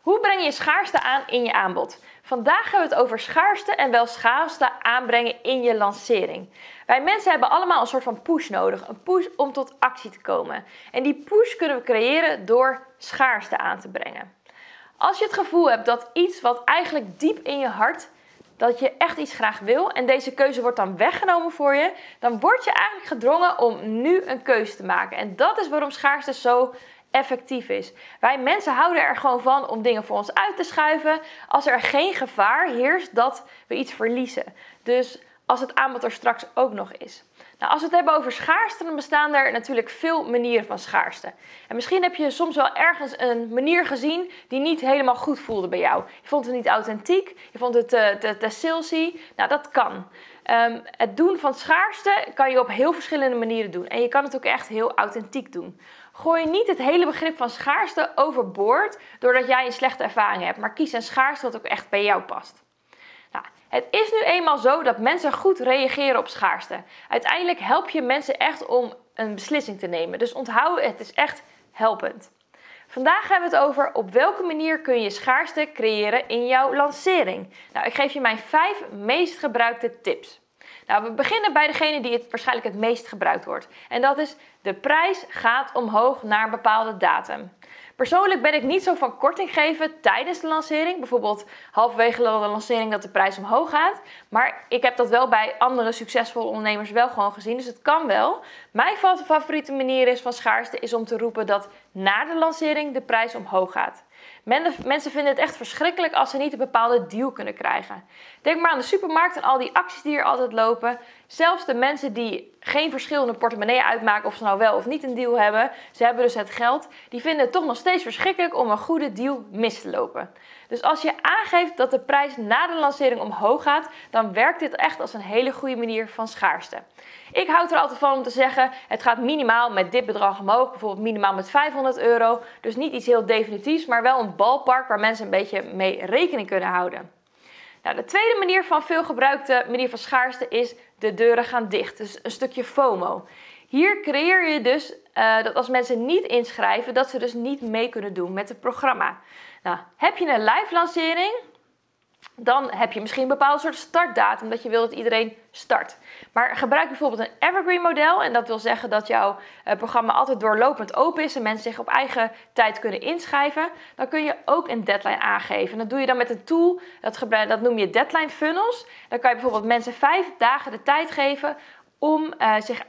Hoe breng je schaarste aan in je aanbod? Vandaag hebben we het over schaarste en wel schaarste aanbrengen in je lancering. Wij mensen hebben allemaal een soort van push nodig, een push om tot actie te komen. En die push kunnen we creëren door schaarste aan te brengen. Als je het gevoel hebt dat iets wat eigenlijk diep in je hart dat je echt iets graag wil en deze keuze wordt dan weggenomen voor je, dan word je eigenlijk gedrongen om nu een keuze te maken. En dat is waarom schaarste zo effectief is. Wij mensen houden er gewoon van om dingen voor ons uit te schuiven als er geen gevaar heerst dat we iets verliezen. Dus als het aanbod er straks ook nog is. Nou, als we het hebben over schaarste, dan bestaan er natuurlijk veel manieren van schaarste. En misschien heb je soms wel ergens een manier gezien die niet helemaal goed voelde bij jou. Je vond het niet authentiek, je vond het te, te, te salesy. Nou, dat kan. Um, het doen van schaarste kan je op heel verschillende manieren doen. En je kan het ook echt heel authentiek doen. Gooi niet het hele begrip van schaarste overboord doordat jij een slechte ervaring hebt. Maar kies een schaarste wat ook echt bij jou past. Nou, het is nu eenmaal zo dat mensen goed reageren op schaarste. Uiteindelijk help je mensen echt om een beslissing te nemen. Dus onthoud, het is echt helpend. Vandaag hebben we het over op welke manier kun je schaarste creëren in jouw lancering. Nou, ik geef je mijn vijf meest gebruikte tips. Nou, we beginnen bij degene die het waarschijnlijk het meest gebruikt wordt. En dat is de prijs gaat omhoog naar een bepaalde datum. Persoonlijk ben ik niet zo van korting geven tijdens de lancering. Bijvoorbeeld halverwege de lancering dat de prijs omhoog gaat. Maar ik heb dat wel bij andere succesvolle ondernemers wel gewoon gezien. Dus het kan wel. Mijn favoriete manier is van schaarste is om te roepen dat na de lancering de prijs omhoog gaat. Mensen vinden het echt verschrikkelijk als ze niet een bepaalde deal kunnen krijgen. Denk maar aan de supermarkt en al die acties die er altijd lopen. Zelfs de mensen die geen verschillende portemonnee uitmaken of ze nou wel of niet een deal hebben, ze hebben dus het geld, die vinden het toch nog steeds verschrikkelijk om een goede deal mis te lopen. Dus als je aangeeft dat de prijs na de lancering omhoog gaat, dan werkt dit echt als een hele goede manier van schaarste. Ik houd er altijd van om te zeggen: het gaat minimaal met dit bedrag omhoog, bijvoorbeeld minimaal met 500 euro. Dus niet iets heel definitiefs, maar wel een balpark waar mensen een beetje mee rekening kunnen houden. Nou, de tweede manier van veel gebruikte manier van schaarste is de deuren gaan dicht. Dus een stukje FOMO. Hier creëer je dus uh, dat als mensen niet inschrijven, dat ze dus niet mee kunnen doen met het programma. Nou, heb je een live lancering, dan heb je misschien een bepaald soort startdatum dat je wil dat iedereen start. Maar gebruik bijvoorbeeld een evergreen model en dat wil zeggen dat jouw uh, programma altijd doorlopend open is en mensen zich op eigen tijd kunnen inschrijven. Dan kun je ook een deadline aangeven. dat doe je dan met een tool, dat noem je deadline funnels. Dan kan je bijvoorbeeld mensen vijf dagen de tijd geven om uh, zich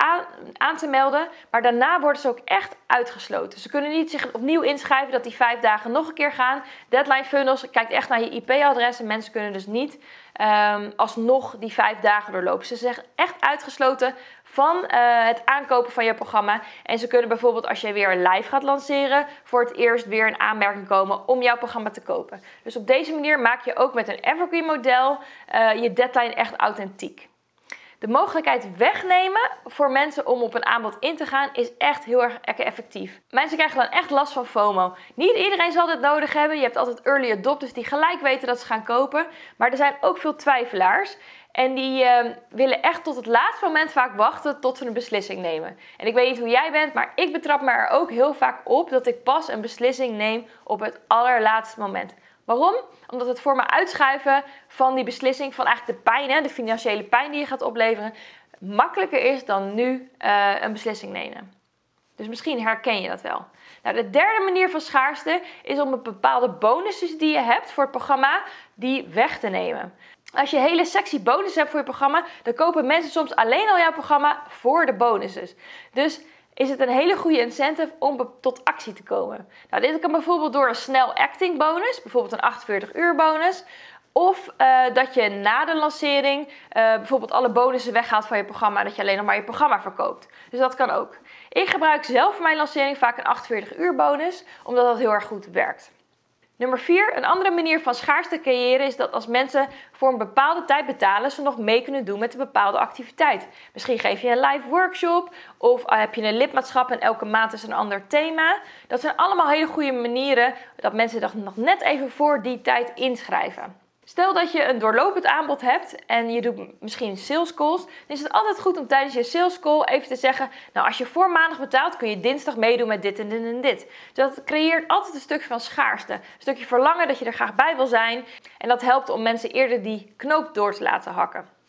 aan, te melden. Maar daarna worden ze ook echt uitgesloten. Ze kunnen niet zich opnieuw inschrijven dat die vijf dagen nog een keer gaan. Deadline funnels kijkt echt naar je IP-adres. En mensen kunnen dus niet um, alsnog die vijf dagen doorlopen. Ze zijn echt uitgesloten van uh, het aankopen van je programma. En ze kunnen bijvoorbeeld als je weer live gaat lanceren, voor het eerst weer een aanmerking komen om jouw programma te kopen. Dus op deze manier maak je ook met een evergreen model uh, je deadline echt authentiek. De mogelijkheid wegnemen voor mensen om op een aanbod in te gaan is echt heel erg effectief. Mensen krijgen dan echt last van FOMO. Niet iedereen zal dit nodig hebben. Je hebt altijd early adopters die gelijk weten dat ze gaan kopen. Maar er zijn ook veel twijfelaars. En die uh, willen echt tot het laatste moment vaak wachten tot ze een beslissing nemen. En ik weet niet hoe jij bent, maar ik betrap me er ook heel vaak op dat ik pas een beslissing neem op het allerlaatste moment. Waarom? Omdat het voor me uitschuiven van die beslissing, van eigenlijk de pijn, hè, de financiële pijn die je gaat opleveren, makkelijker is dan nu uh, een beslissing nemen. Dus misschien herken je dat wel. Nou, de derde manier van schaarste is om een bepaalde bonussen die je hebt voor het programma, die weg te nemen. Als je hele sexy bonussen hebt voor je programma, dan kopen mensen soms alleen al jouw programma voor de bonussen. Dus is het een hele goede incentive om tot actie te komen. Nou, dit kan bijvoorbeeld door een snel acting bonus, bijvoorbeeld een 48 uur bonus. Of uh, dat je na de lancering uh, bijvoorbeeld alle bonussen weghaalt van je programma, dat je alleen nog maar je programma verkoopt. Dus dat kan ook. Ik gebruik zelf voor mijn lancering vaak een 48 uur bonus, omdat dat heel erg goed werkt. Nummer 4. Een andere manier van schaarste creëren is dat als mensen voor een bepaalde tijd betalen, ze nog mee kunnen doen met een bepaalde activiteit. Misschien geef je een live workshop of heb je een lidmaatschap en elke maand is een ander thema. Dat zijn allemaal hele goede manieren dat mensen nog net even voor die tijd inschrijven. Stel dat je een doorlopend aanbod hebt en je doet misschien sales calls. Dan is het altijd goed om tijdens je sales call even te zeggen: Nou, als je voor maandag betaalt, kun je dinsdag meedoen met dit en dit en dit. Dus dat creëert altijd een stukje van schaarste. Een stukje verlangen dat je er graag bij wil zijn. En dat helpt om mensen eerder die knoop door te laten hakken.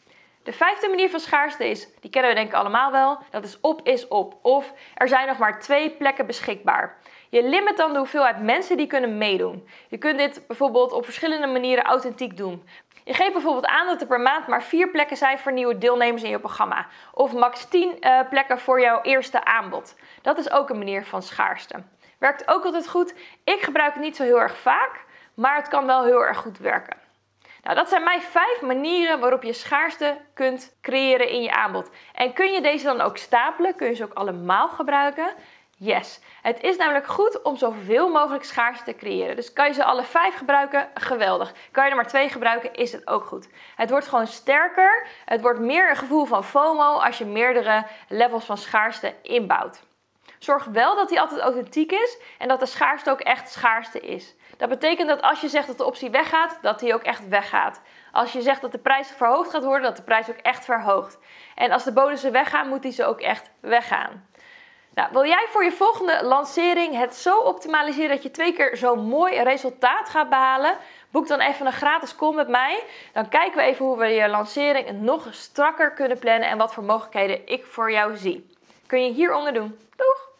De vijfde manier van schaarste is, die kennen we denk ik allemaal wel, dat is op is op. Of er zijn nog maar twee plekken beschikbaar. Je limit dan de hoeveelheid mensen die kunnen meedoen. Je kunt dit bijvoorbeeld op verschillende manieren authentiek doen. Je geeft bijvoorbeeld aan dat er per maand maar vier plekken zijn voor nieuwe deelnemers in je programma. Of max 10 uh, eh, plekken voor jouw eerste aanbod. Dat is ook een manier van schaarste. Werkt ook altijd goed. Ik gebruik het niet zo heel erg vaak, maar het kan wel heel erg goed werken. Nou, dat zijn mijn vijf manieren waarop je schaarste kunt creëren in je aanbod. En kun je deze dan ook stapelen? Kun je ze ook allemaal gebruiken? Yes. Het is namelijk goed om zoveel mogelijk schaarste te creëren. Dus kan je ze alle vijf gebruiken? Geweldig. Kan je er maar twee gebruiken? Is het ook goed. Het wordt gewoon sterker. Het wordt meer een gevoel van FOMO als je meerdere levels van schaarste inbouwt. Zorg wel dat die altijd authentiek is en dat de schaarste ook echt schaarste is. Dat betekent dat als je zegt dat de optie weggaat, dat die ook echt weggaat. Als je zegt dat de prijs verhoogd gaat worden, dat de prijs ook echt verhoogt. En als de bonussen weggaan, moet die ze ook echt weggaan. Nou, wil jij voor je volgende lancering het zo optimaliseren dat je twee keer zo'n mooi resultaat gaat behalen? Boek dan even een gratis call met mij. Dan kijken we even hoe we je lancering nog strakker kunnen plannen en wat voor mogelijkheden ik voor jou zie. Kun je hieronder doen. Doeg!